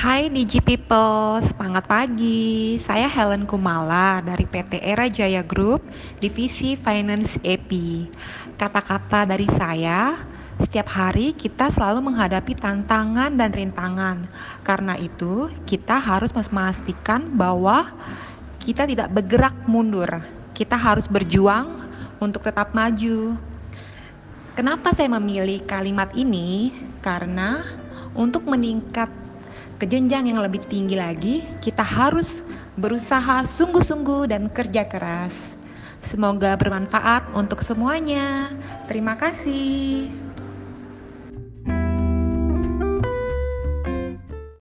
Hai Digi People, semangat pagi. Saya Helen Kumala dari PT Era Jaya Group, Divisi Finance EP. Kata-kata dari saya, setiap hari kita selalu menghadapi tantangan dan rintangan. Karena itu, kita harus memastikan bahwa kita tidak bergerak mundur. Kita harus berjuang untuk tetap maju. Kenapa saya memilih kalimat ini? Karena untuk meningkat ke jenjang yang lebih tinggi lagi, kita harus berusaha sungguh-sungguh dan kerja keras. Semoga bermanfaat untuk semuanya. Terima kasih.